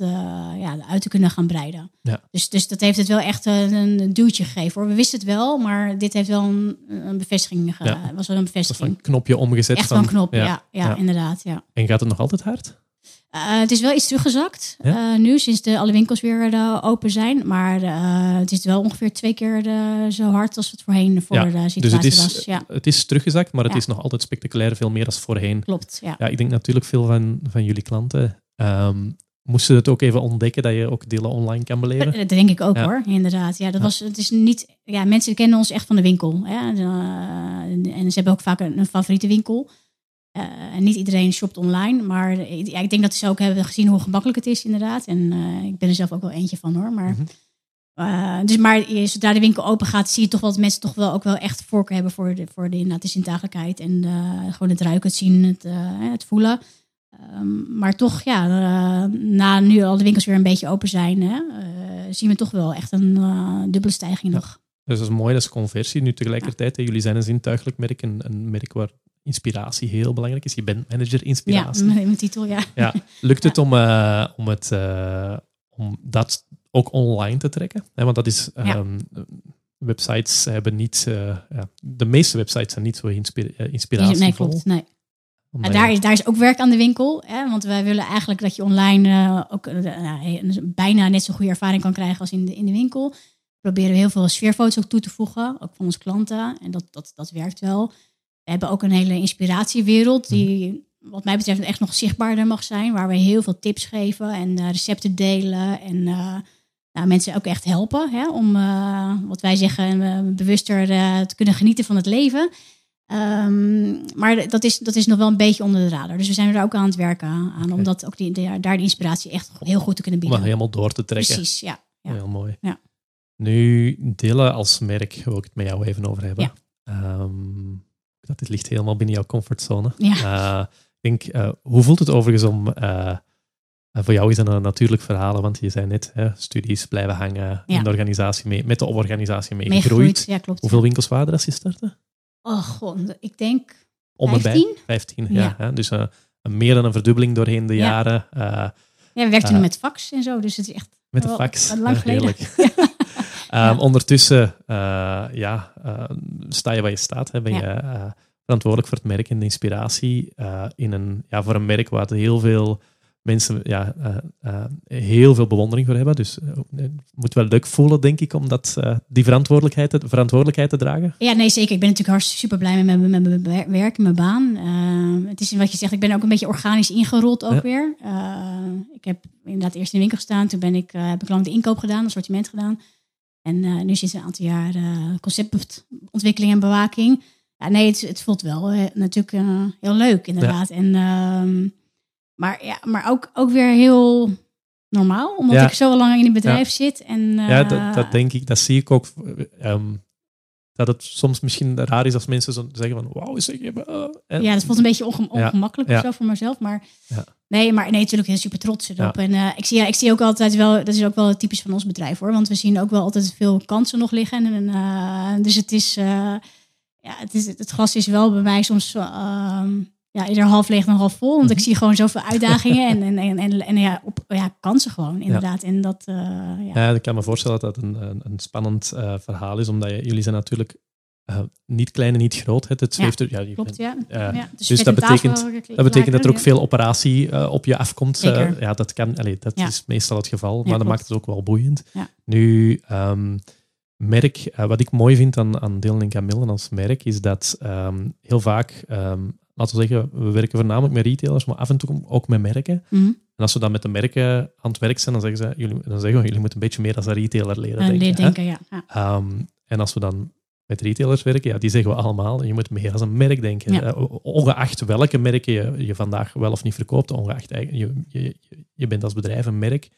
ja, uit te kunnen gaan breiden. Ja. Dus, dus dat heeft het wel echt een, een duwtje gegeven hoor. We wisten het wel, maar dit heeft wel een, een bevestiging, Ja. was wel een dat van bevestiging. een knopje omgezet. Echt een knop, ja, ja, ja. inderdaad. Ja. En gaat het nog altijd hard? Eh, het is wel iets teruggezakt Ja? eh, nu, sinds de, alle winkels weer eh, open zijn. Maar het is wel ongeveer twee keer zo hard als het voorheen voor Ja, de Dus situatie het is, was. Ja, het is teruggezakt, maar het is nog altijd spectaculair veel meer dan voorheen. klopt. Ja. Ja, ik denk natuurlijk veel van, van jullie klanten ehm, moesten het ook even ontdekken dat je ook delen online kan beleven. Dat denk ik ook Ja. hoor, inderdaad. Ja, dat Ja. was, het is niet, ja, mensen kennen ons echt van de winkel. Hè? En ze hebben ook vaak een, een favoriete winkel. En niet iedereen shopt online. Maar ja, ik denk dat ze ook hebben gezien hoe gemakkelijk het is, inderdaad. En eh, ik ben er zelf ook wel eentje van hoor. Maar, Mhm. eh, dus maar zodra de winkel open gaat, zie je toch wel dat mensen toch wel ook wel echt voorkeur hebben voor de, voor de, inderdaad, de zintuigelijkheid. En gewoon het ruiken, het zien, het, het voelen. Ehm, maar toch, ja, na nu al de winkels weer een beetje open zijn, hè, zien we toch wel echt een dubbele stijging Ja. nog. Dus dat is mooi, dat is conversie. Nu tegelijkertijd, hè, jullie zijn een zintuigelijk merk, een, een merk waar inspiratie heel belangrijk is. Je bent manager Ja, inspiratie. met mijn titel, ja. Ja. Lukt het om, eh, om, het, eh, om dat ook online te trekken? Want dat is... ehm, Websites hebben niet... eh, ja, de meeste websites zijn niet zo inspira Nee, inspiratievol. klopt. Nee. Ja, daar, is, daar is ook werk aan de winkel. Hè? Want wij willen eigenlijk dat je online ook nou, bijna net zo goede ervaring kan krijgen als in de, in de winkel. We proberen we heel veel sfeerfoto's ook toe te voegen, ook van onze klanten. En dat, dat, dat werkt wel. We hebben ook een hele inspiratiewereld die wat mij betreft echt nog zichtbaarder mag zijn. Waar we heel veel tips geven en eh, recepten delen. En eh, nou, mensen ook echt helpen hè? om, eh, wat wij zeggen, bewuster te kunnen genieten van het leven. Ehm, maar dat is, dat is nog wel een beetje onder de radar. Dus we zijn er ook aan het werken aan. Om dat ook die, de- daar de inspiratie echt heel goed te kunnen om bieden. helemaal door te trekken. Precies, ja. ja. Heel mooi. Ja. Nu, delen als merk, wil ik het met jou even over hebben. Ja. Ehm, dat dit ligt helemaal binnen jouw comfortzone. Ja. Eh, ik denk, eh, hoe voelt het overigens om... eh, voor jou is dat een natuurlijk verhaal, want je zei net, hè, studies blijven hangen, Ja. in de organisatie mee, met de organisatie meegegroeid. Meegegroeid, ja klopt. Hoeveel winkels waren er als je startte? Oh god, ik denk Om en bij? 15? 15, ja. Ja. Dus een meer dan een verdubbeling doorheen de Ja. jaren. Ja, we werkten toen met fax en zo, dus het is echt Met de fax. lang geleden. Ja. Ehm, Ondertussen eh, ja, eh, sta je waar je staat. Hè. Ben je eh, verantwoordelijk voor het merk en de inspiratie. in een, ja, voor een merk waar heel veel mensen ja, heel veel bewondering voor hebben. Dus het moet wel leuk voelen, denk ik, om dat, die verantwoordelijkheid, te- verantwoordelijkheid te dragen. Ja, nee, zeker. Ik ben natuurlijk hartstikke super blij met mijn, met mijn wer- werk, mijn baan. Eh, het is wat je zegt, ik ben ook een beetje organisch ingerold ook Ja. weer. Ik heb inderdaad eerst in de winkel gestaan. Toen ben ik, heb ik lang de inkoop gedaan, assortiment gedaan. En eh, nu sinds een aantal jaar conceptontwikkeling en bewaking. Ja, nee, het, het voelt wel eh, natuurlijk eh, heel leuk inderdaad. En, ehm, maar ja, maar ook, ook weer heel normaal, omdat Ja. ik zo lang in het bedrijf zit. En, Ja, dat, dat denk ik. Dat zie ik ook. ehm, dat het soms misschien raar is als mensen zo zeggen van wauw, zeg je... en- Ja, dat voelt een beetje onge- ongemakkelijk ja. of zo voor mezelf. Maar Ja. nee, maar nee, natuurlijk heel super trots erop. En eh, ik, zie, ja, ik zie ook altijd wel, dat is ook wel typisch van ons bedrijf hoor. Want we zien ook wel altijd veel kansen nog liggen. En, eh, dus het is, ja, het is, het glas is wel bij mij soms ja, eerder half leeg dan half vol. Want ik Mhm. zie gewoon zoveel uitdagingen en, en, en, en, en ja, op, ja, kansen gewoon inderdaad. En dat, eh, ja. Ja, ik kan me voorstellen dat dat een, een, spannend eh, verhaal is, omdat je, jullie zijn natuurlijk eh, niet klein en niet groot. Het, het Ja, zweeft er, ja, je klopt, bent- ja. ja. dus je dat betekent- Dat betekent dat er ook veel operatie op je afkomt. Ja, dat, kan, allee, dat Ja. is meestal het geval, maar Ja, dat klopt. maakt het ook wel boeiend. Ja. Nu, ehm, merk, wat ik mooi vind aan, aan Dylan en Camille als merk, is dat ehm, heel vaak, ehm, laten we zeggen, we werken voornamelijk met retailers, maar af en toe ook met merken. Mhm. En als we dan met de merken aan het werk zijn, dan zeggen, ze, jullie, dan zeggen we, jullie moeten een beetje meer als een retailer leren denken. ja. ja. Ehm, en als we dan met retailers werken, ja, die zeggen we allemaal, je moet meer als een merk denken. Ja. Eh, ongeacht welke merken je, je vandaag wel of niet verkoopt, ongeacht je, je, je- bent als bedrijf een merk.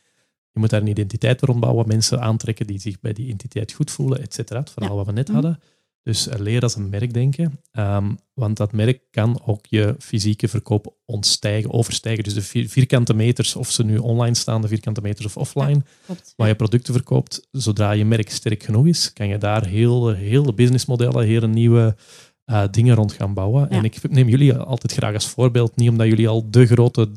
Je moet daar een identiteit rond bouwen, mensen aantrekken die zich bij die identiteit goed voelen, et cetera. Het verhaal Ja. wat we net Mhm. hadden. Dus leer als een merk denken. Ehm, want dat merk kan ook je fysieke verkoop ontstijgen, overstijgen. Dus de vier- vierkante meters, of ze nu online staan, de vierkante meters of offline, waar je producten verkoopt, zodra je merk sterk genoeg is, kan je daar heel, heel de businessmodellen, hele nieuwe eh, dingen rond gaan bouwen. Ja. En ik neem jullie altijd graag als voorbeeld, niet omdat jullie al de grote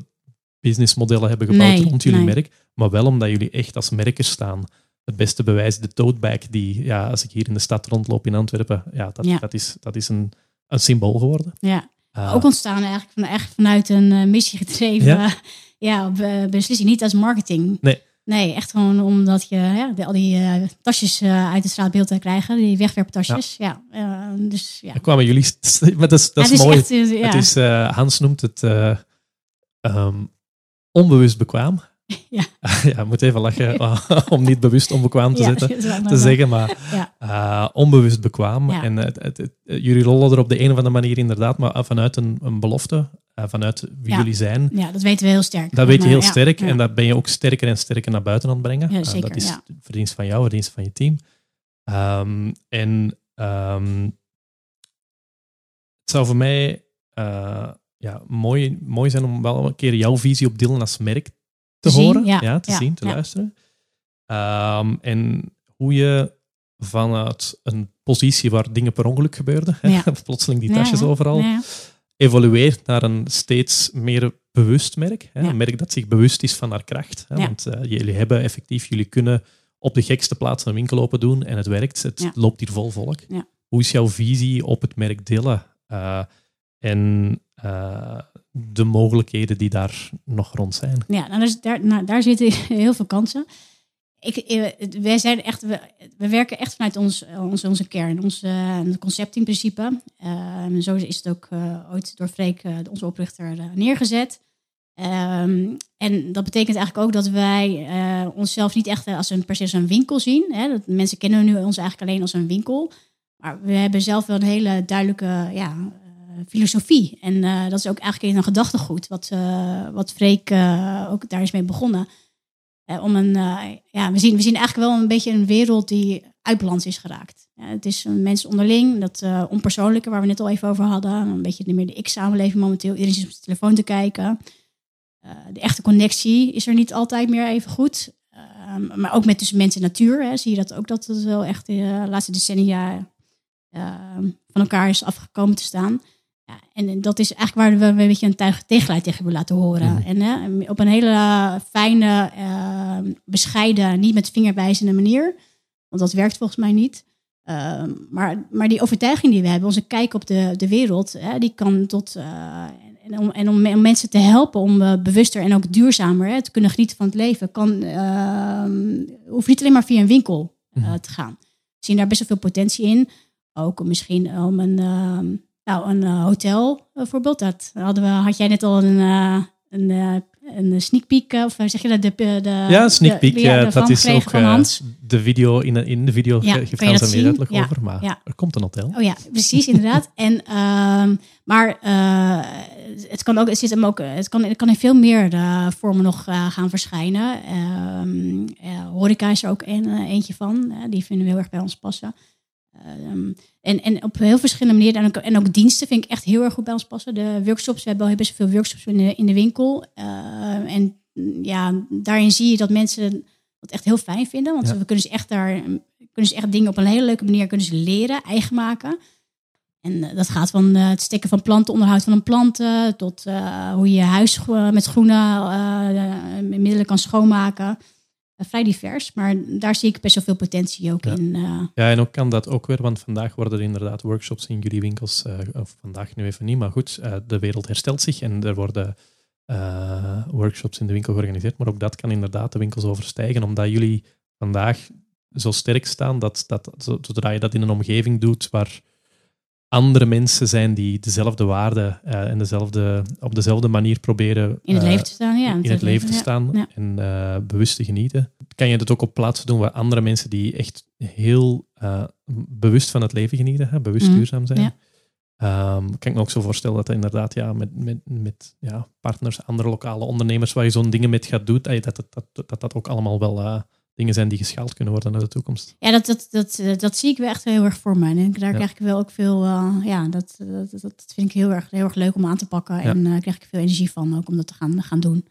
businessmodellen hebben gebouwd Nee, rond jullie nee. merk, maar wel omdat jullie echt als merkers staan. Het beste bewijs, de tote bag, die, ja, als ik hier in de stad rondloop in Antwerpen, ja, dat, Ja. dat is, dat is een, een symbool geworden. Ja. Eh, Ook ontstaan eigenlijk van, echt vanuit een eh, missie gedreven Ja? ja? be- beslissing. Niet als marketing. Nee. Nee, echt gewoon omdat je ja, de- al die eh, tasjes eh, uit het straatbeeld te krijgen. Die wegwerptasjes. Ja. eh, dus ja. Dan kwamen jullie, maar dat is, dat Ja, is het mooi. echt, eh. Het is, eh, Hans noemt het eh, ehm, onbewust bekwaam. Ja. ja, ik moet even lachen om niet bewust onbekwaam te, Ja, wel te zeggen, maar Ja. eh, onbewust bekwaam. Ja. En het, het, het- jullie rollen er op de een of andere manier inderdaad, maar vanuit een, een belofte, eh, vanuit wie jullie zijn. Ja, dat weten we heel sterk. Dat weet je heel sterk en dat ben je ook sterker en sterker naar buiten aan het brengen. Eh, dat is verdienst van jou, verdienst van je team. Ehm, en ehm, het zou voor mij eh, ja, mooi, mooi zijn om wel een keer jouw visie op Dylan als merk te, zien, horen, ja, te ja, zien, te ja. luisteren. Ehm, en hoe je vanuit een positie waar dingen per ongeluk gebeurden, plotseling die tasjes overal, evolueert naar een steeds meer bewust merk. Hè? Een merk dat zich bewust is van haar kracht. Hè? Want eh, jullie hebben effectief, jullie kunnen op de gekste plaats een winkel open doen en het werkt. Het loopt hier vol volk. Hoe is jouw visie op het merk Dille? Eh, en eh, de mogelijkheden die daar nog rond zijn? Ja, nou, is- daar, nou, daar zitten heel veel kansen. Ik, eh, wij zijn echt, we, we werken echt vanuit ons, ons, onze kern, ons eh, concept in principe. Eh, en zo is het ook eh, ooit door Freek, onze oprichter, neergezet. Ehm, en dat betekent eigenlijk ook dat wij onszelf niet echt als een, per als een winkel zien. Hè? Dat, mensen kennen nu ons eigenlijk alleen als een winkel. Maar we hebben zelf wel een hele duidelijke ja, filosofie. En eh, dat is ook eigenlijk een gedachtegoed, wat, eh, wat Freek eh, ook daar is mee begonnen. Om een, ja, we, zien, we zien eigenlijk wel een beetje een wereld die uit balans is geraakt. Het is een mens onderling, dat onpersoonlijke waar we net al even over hadden. Een beetje meer de ik-samenleving momenteel. Iedereen is op zijn telefoon te kijken. De echte connectie is er niet altijd meer even goed. Ehm, maar ook met tussen mens en natuur hè, zie je dat ook dat het wel echt de laatste decennia eh, van elkaar is afgekomen te staan. Ja, en dat is eigenlijk waar we een beetje een tuig- tegengeluid tegen willen laten horen. En hè, op een hele fijne, eh, bescheiden, niet met vingerwijzende manier. Want dat werkt volgens mij niet. Ehm, maar, maar die overtuiging die we hebben, onze kijk op de, de wereld, hè, die kan tot. eh, en om, en om, om mensen te helpen om eh, bewuster en ook duurzamer hè, te kunnen genieten van het leven, kan, ehm, hoeft niet alleen maar via een winkel eh, te gaan. We zien daar best wel veel potentie in. Ook om misschien om een, ehm, nou, een eh, hotel bijvoorbeeld. Dat hadden we, had jij net al een, eh, een, eh, een sneak peek, of zeg je dat? De, de, ja, sneak peek, de- ja, dat is ook de video. In, in de video Ja, ge- geeft Hans er meer Ja, over, maar ja. er komt een hotel. Oh ja, precies, inderdaad. En, ehm, maar het kan ook, het, zit hem ook, het, kan, het kan in veel meer vormen nog gaan verschijnen. Ehm eh, horeca is er ook een, eentje van. die vinden we heel erg bij ons passen. Ehm, en, en op heel verschillende manieren. En ook, en ook diensten vind ik echt heel erg goed bij ons passen. De workshops, we hebben al best veel workshops in de, in de winkel. Eh, en mm, ja, daarin zie je dat mensen het echt heel fijn vinden. Want Ja. we kunnen ze echt daar kunnen ze echt dingen op een hele leuke manier kunnen ze leren, eigen maken. En eh, dat gaat van eh, het steken van planten, onderhoud van een planten, tot eh, hoe je je huis met groene middelen kan schoonmaken. Eh, vrij divers, maar daar zie ik best wel veel potentie ook Ja. in. eh. Ja, en ook kan dat ook weer, want vandaag worden er inderdaad workshops in jullie winkels, eh, of vandaag nu even niet, maar goed, de wereld herstelt zich en er worden workshops in de winkel georganiseerd, maar ook dat kan inderdaad de winkels overstijgen, omdat jullie vandaag zo sterk staan dat, dat zo- zodra je dat in een omgeving doet waar andere mensen zijn die dezelfde waarden eh, en dezelfde, op dezelfde manier proberen in het eh, leven te staan. Ja, in het leven te staan ja. en eh, bewust te genieten. Kan je dat ook op plaatsen doen waar andere mensen die echt heel bewust van het leven genieten, hè, bewust Mhm, duurzaam zijn. Ehm, kan ik me ook zo voorstellen dat dat inderdaad ja, met, met, met ja, partners, andere lokale ondernemers waar je zo'n dingen met gaat doen, dat, dat, dat, dat, dat ook allemaal wel dingen zijn die geschaald kunnen worden naar de toekomst. Ja, dat, dat, dat, eh, dat zie ik wel echt heel erg voor me. En daar Ja. krijg ik wel ook veel, eh, ja, dat, dat, dat, dat vind ik heel erg, heel erg leuk om aan te pakken. En eh krijg ik veel energie van ook om dat te gaan, gaan doen.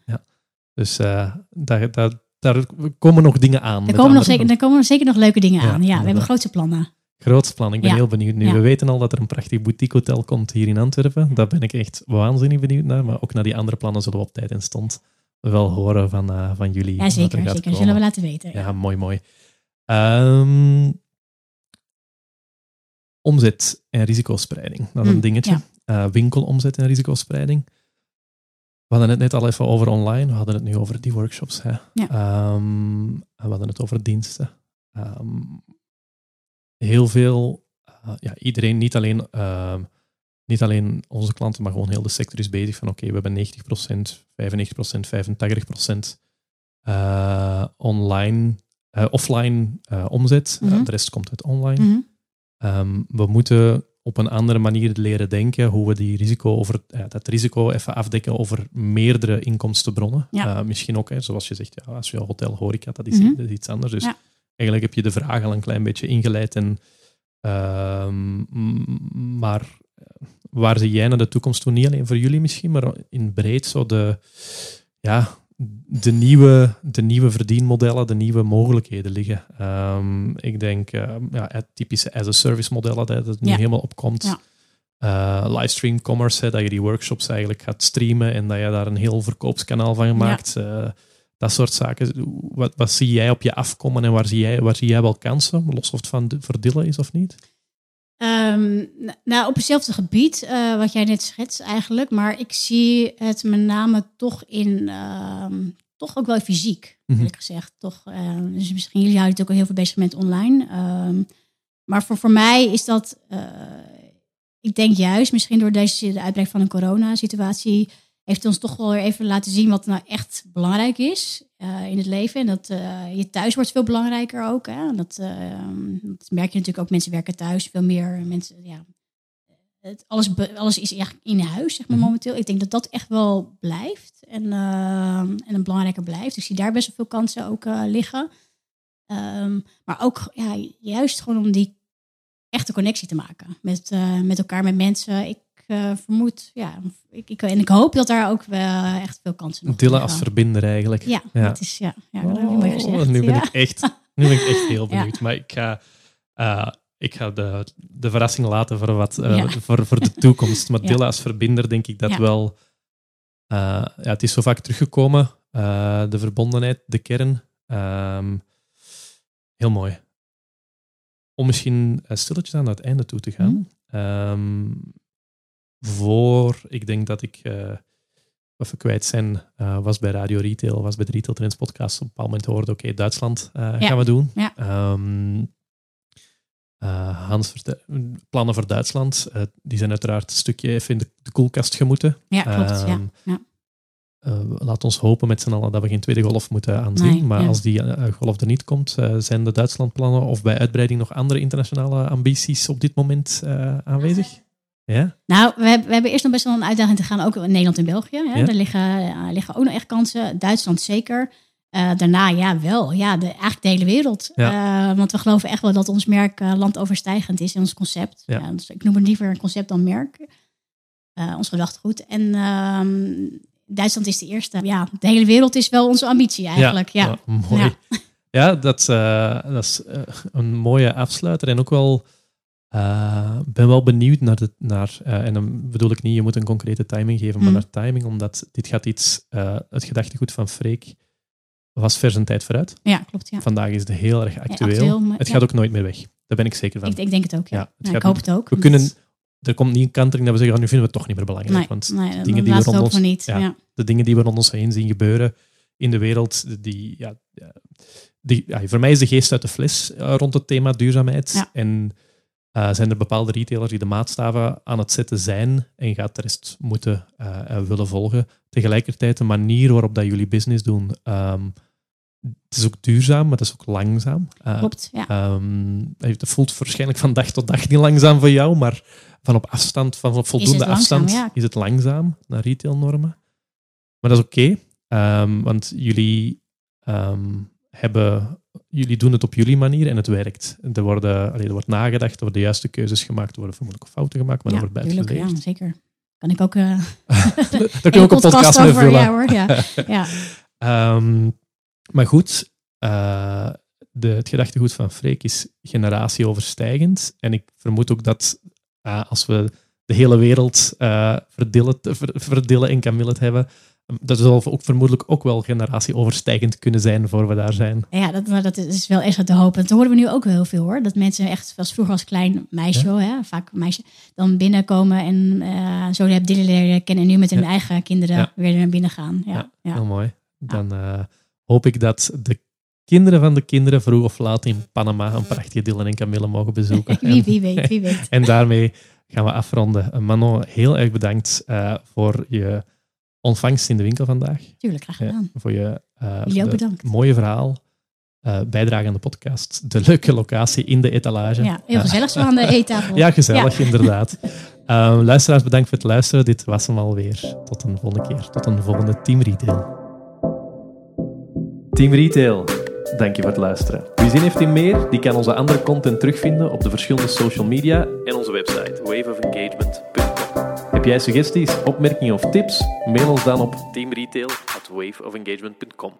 Dus eh, daar, daar, daar komen nog dingen aan. Er komen, nog zeker, er komen nog zeker nog leuke dingen Ja, aan. Ja, we hebben grootste plannen. Grootste plan. Ik ben Ja. heel benieuwd nu. Ja. We weten al dat er een prachtig boutique hotel komt hier in Antwerpen. Daar ben ik echt waanzinnig benieuwd naar. Maar ook naar die andere plannen zullen we op tijd en stond wel horen van, eh, van jullie. Ja, er zeker. zeker. komen. Zullen we laten weten. Ja, mooi, mooi. Ehm, omzet en risicospreiding. Dat is een Mm, dingetje. ja. Eh, winkelomzet en risicospreiding. We hadden het net al even over online. We hadden het nu over die workshops. Hè. Ja. Ehm, we hadden het over diensten. Ehm, heel veel, eh, ja, iedereen, niet alleen, niet alleen onze klanten, maar gewoon heel de sector is bezig van oké, we hebben 90%, 95%, 85% eh, online, eh, offline eh, omzet. Eh, Mhm. de rest komt uit online. Mhm. Ehm, we moeten op een andere manier leren denken hoe we die risico over, dat risico even afdekken over meerdere inkomstenbronnen. Ja. Misschien ook, hè, zoals je zegt, ja, als je een hotel horeca, dat is, Mhm. dat is iets anders. Dus Ja. eigenlijk heb je de vraag al een klein beetje ingeleid. En, ehm, maar waar zie jij naar de toekomst toe? Niet alleen voor jullie misschien, maar in breed zo de, ja, de, nieuwe, de nieuwe verdienmodellen, de nieuwe mogelijkheden liggen. Ehm, ik denk eh, ja, het typische as-a-service modellen, dat het nu Ja. helemaal opkomt. Ja. Eh, livestream commerce, hè, dat je die workshops eigenlijk gaat streamen en dat je daar een heel verkoopskanaal van maakt. Eh, dat soort zaken. Wat, wat zie jij op je afkomen en waar zie jij, waar zie jij wel kansen? Los of het van voor Dille is of niet? Ehm, nou, op hetzelfde gebied, eh, wat jij net schetst eigenlijk. Maar ik zie het met name toch in, ehm, toch ook wel fysiek, Mhm. eerlijk gezegd. Toch, eh, dus misschien jullie houden het ook al heel veel bezig met online. Ehm, maar voor, voor mij is dat, eh, ik denk juist, misschien door deze de van een coronasituatie, heeft ons toch wel weer even laten zien wat nou echt belangrijk is eh, in het leven. En dat eh, je thuis wordt veel belangrijker ook. Hè? En Dat, eh, dat merk je natuurlijk ook. Mensen werken thuis veel meer. Mensen, ja, het, alles, alles is echt in huis, zeg maar, Mhm. momenteel. Ik denk dat dat echt wel blijft. En, eh, en een belangrijker blijft. Ik zie daar best wel veel kansen ook eh, liggen. Ehm, maar ook ja, juist gewoon om die echte connectie te maken met, met elkaar, met mensen. Ik eh, vermoed, ja, ik, ik, en ik hoop dat daar ook wel echt veel kansen Dille liggen. als verbinder eigenlijk. Ja, Ja. dat is ja, ja dat heb Oh, gezegd. nu ben ja. ik echt, nu ben ik echt heel Ja. benieuwd. Maar ik ga, eh, ik ga de, de verrassing laten voor, wat, eh, voor, voor de toekomst. Maar Ja. Dille als verbinder denk ik dat wel... ja, het is zo vaak teruggekomen. de verbondenheid, de kern. Ehm, heel mooi. Om misschien stilletjes aan het einde toe te gaan. Ehm, voor, ik denk dat ik eh, even kwijt zijn, eh, was bij Radio Retail, was bij de Retail Trends podcast. Op een bepaald moment hoorde, oké, Duitsland eh, Ja. gaan we doen. Ja. Ehm, eh, Hans, plannen voor Duitsland, die zijn uiteraard een stukje even in de, de koelkast gemoeten. Ja, klopt. ja. Ehm, Ja. eh, laat ons hopen met z'n allen dat we geen tweede golf moeten aanzien. Nee, maar als die golf er niet komt, zijn de Duitslandplannen of bij uitbreiding nog andere internationale ambities op dit moment aanwezig? Ja? Nou, we hebben, we hebben eerst nog best wel een uitdaging te gaan, ook in Nederland en België. Hè. Ja. Daar liggen, eh, liggen ook nog echt kansen. Duitsland zeker. Eh, daarna ja, wel. Ja, de, eigenlijk de hele wereld. Eh, want we geloven echt wel dat ons merk landoverstijgend is in ons concept. Ja. Dus ik noem het liever een concept dan merk. Ons gedachtegoed. En ehm, Duitsland is de eerste. Ja, de hele wereld is wel onze ambitie eigenlijk. Ja, Ja, mooi. Ja, dat, dat is een mooie afsluiter. En ook wel, eh, ben wel benieuwd naar, de, naar eh, en dan bedoel ik niet, je moet een concrete timing geven, maar Mm. naar timing, omdat dit gaat iets, eh, het gedachtegoed van Freek was vers een tijd vooruit. ja klopt. Ja. Vandaag is het heel erg actueel. actueel, maar- het ja. gaat ook nooit meer weg. Daar ben ik zeker van. Ik, ik denk het ook. Ja. Het ik hoop het ook. we kunnen, er komt niet een kantering dat we zeggen, ah, nu vinden we het toch niet meer belangrijk. Nee, want nee, dingen die we rond ons- de dingen die we rond ons heen zien gebeuren in de wereld, die, ja, die, voor mij is de geest uit de fles rond het thema duurzaamheid. En eh, zijn er bepaalde retailers die de maatstaven aan het zetten zijn en gaat de rest moeten eh, willen volgen. Tegelijkertijd de manier waarop dat jullie business doen, ehm, het is ook duurzaam, maar het is ook langzaam. Klopt. Ja. Ehm, het voelt waarschijnlijk van dag tot dag niet langzaam voor jou, maar van op afstand, van op voldoende langzaam, afstand, ja. is het langzaam naar retailnormen. Maar dat is oké, ehm, want jullie hebben, jullie doen het op jullie manier en het werkt. Er, worden, allee, er wordt nagedacht, er worden de juiste keuzes gemaakt, er worden vermoedelijk fouten gemaakt, maar ja, er wordt bij tuurlijk, ja, zeker. Kan ik ook eh Daar kun je ook een podcast over. Ja hoor, ja. ja. Ehm, maar goed, eh, de, het gedachtegoed van Freek is generatieoverstijgend. En ik vermoed ook dat eh, als we de hele wereld verdillen, ver- verdillen en Camille het hebben, dat zal ook vermoedelijk ook wel generatieoverstijgend kunnen zijn voor we daar zijn. Ja, dat, maar dat is wel echt te hopen. Dat horen we nu ook heel veel hoor. Dat mensen echt, zoals vroeger als klein meisje, Ja. hè, vaak meisje, dan binnenkomen en eh, zo heb Dilly leren kennen en nu met hun Ja. eigen kinderen Ja. weer naar binnen gaan. Ja. Heel mooi. Dan eh, hoop ik dat de kinderen van de kinderen vroeg of laat in Panama een prachtige Dylan en Camille mogen bezoeken. wie, wie weet, wie weet. En daarmee gaan we afronden. Manon, heel erg bedankt eh, voor je ontvangst in de winkel vandaag. Tuurlijk, graag Ja, gedaan. voor je eh, mooie verhaal, eh bijdrage aan de podcast, de leuke locatie in de etalage. Ja, heel gezellig zo aan de eettafel. ja, gezellig, inderdaad. Eh, luisteraars, bedankt voor het luisteren. Dit was hem alweer. Tot een volgende keer. Tot een volgende Team Retail. Team Retail, dank je voor het luisteren. Wie zin heeft in meer, die kan onze andere content terugvinden op de verschillende social media en onze website waveofengagement.com. Heb jij suggesties, opmerkingen of tips? Mail ons dan op teamretail@waveofengagement.com.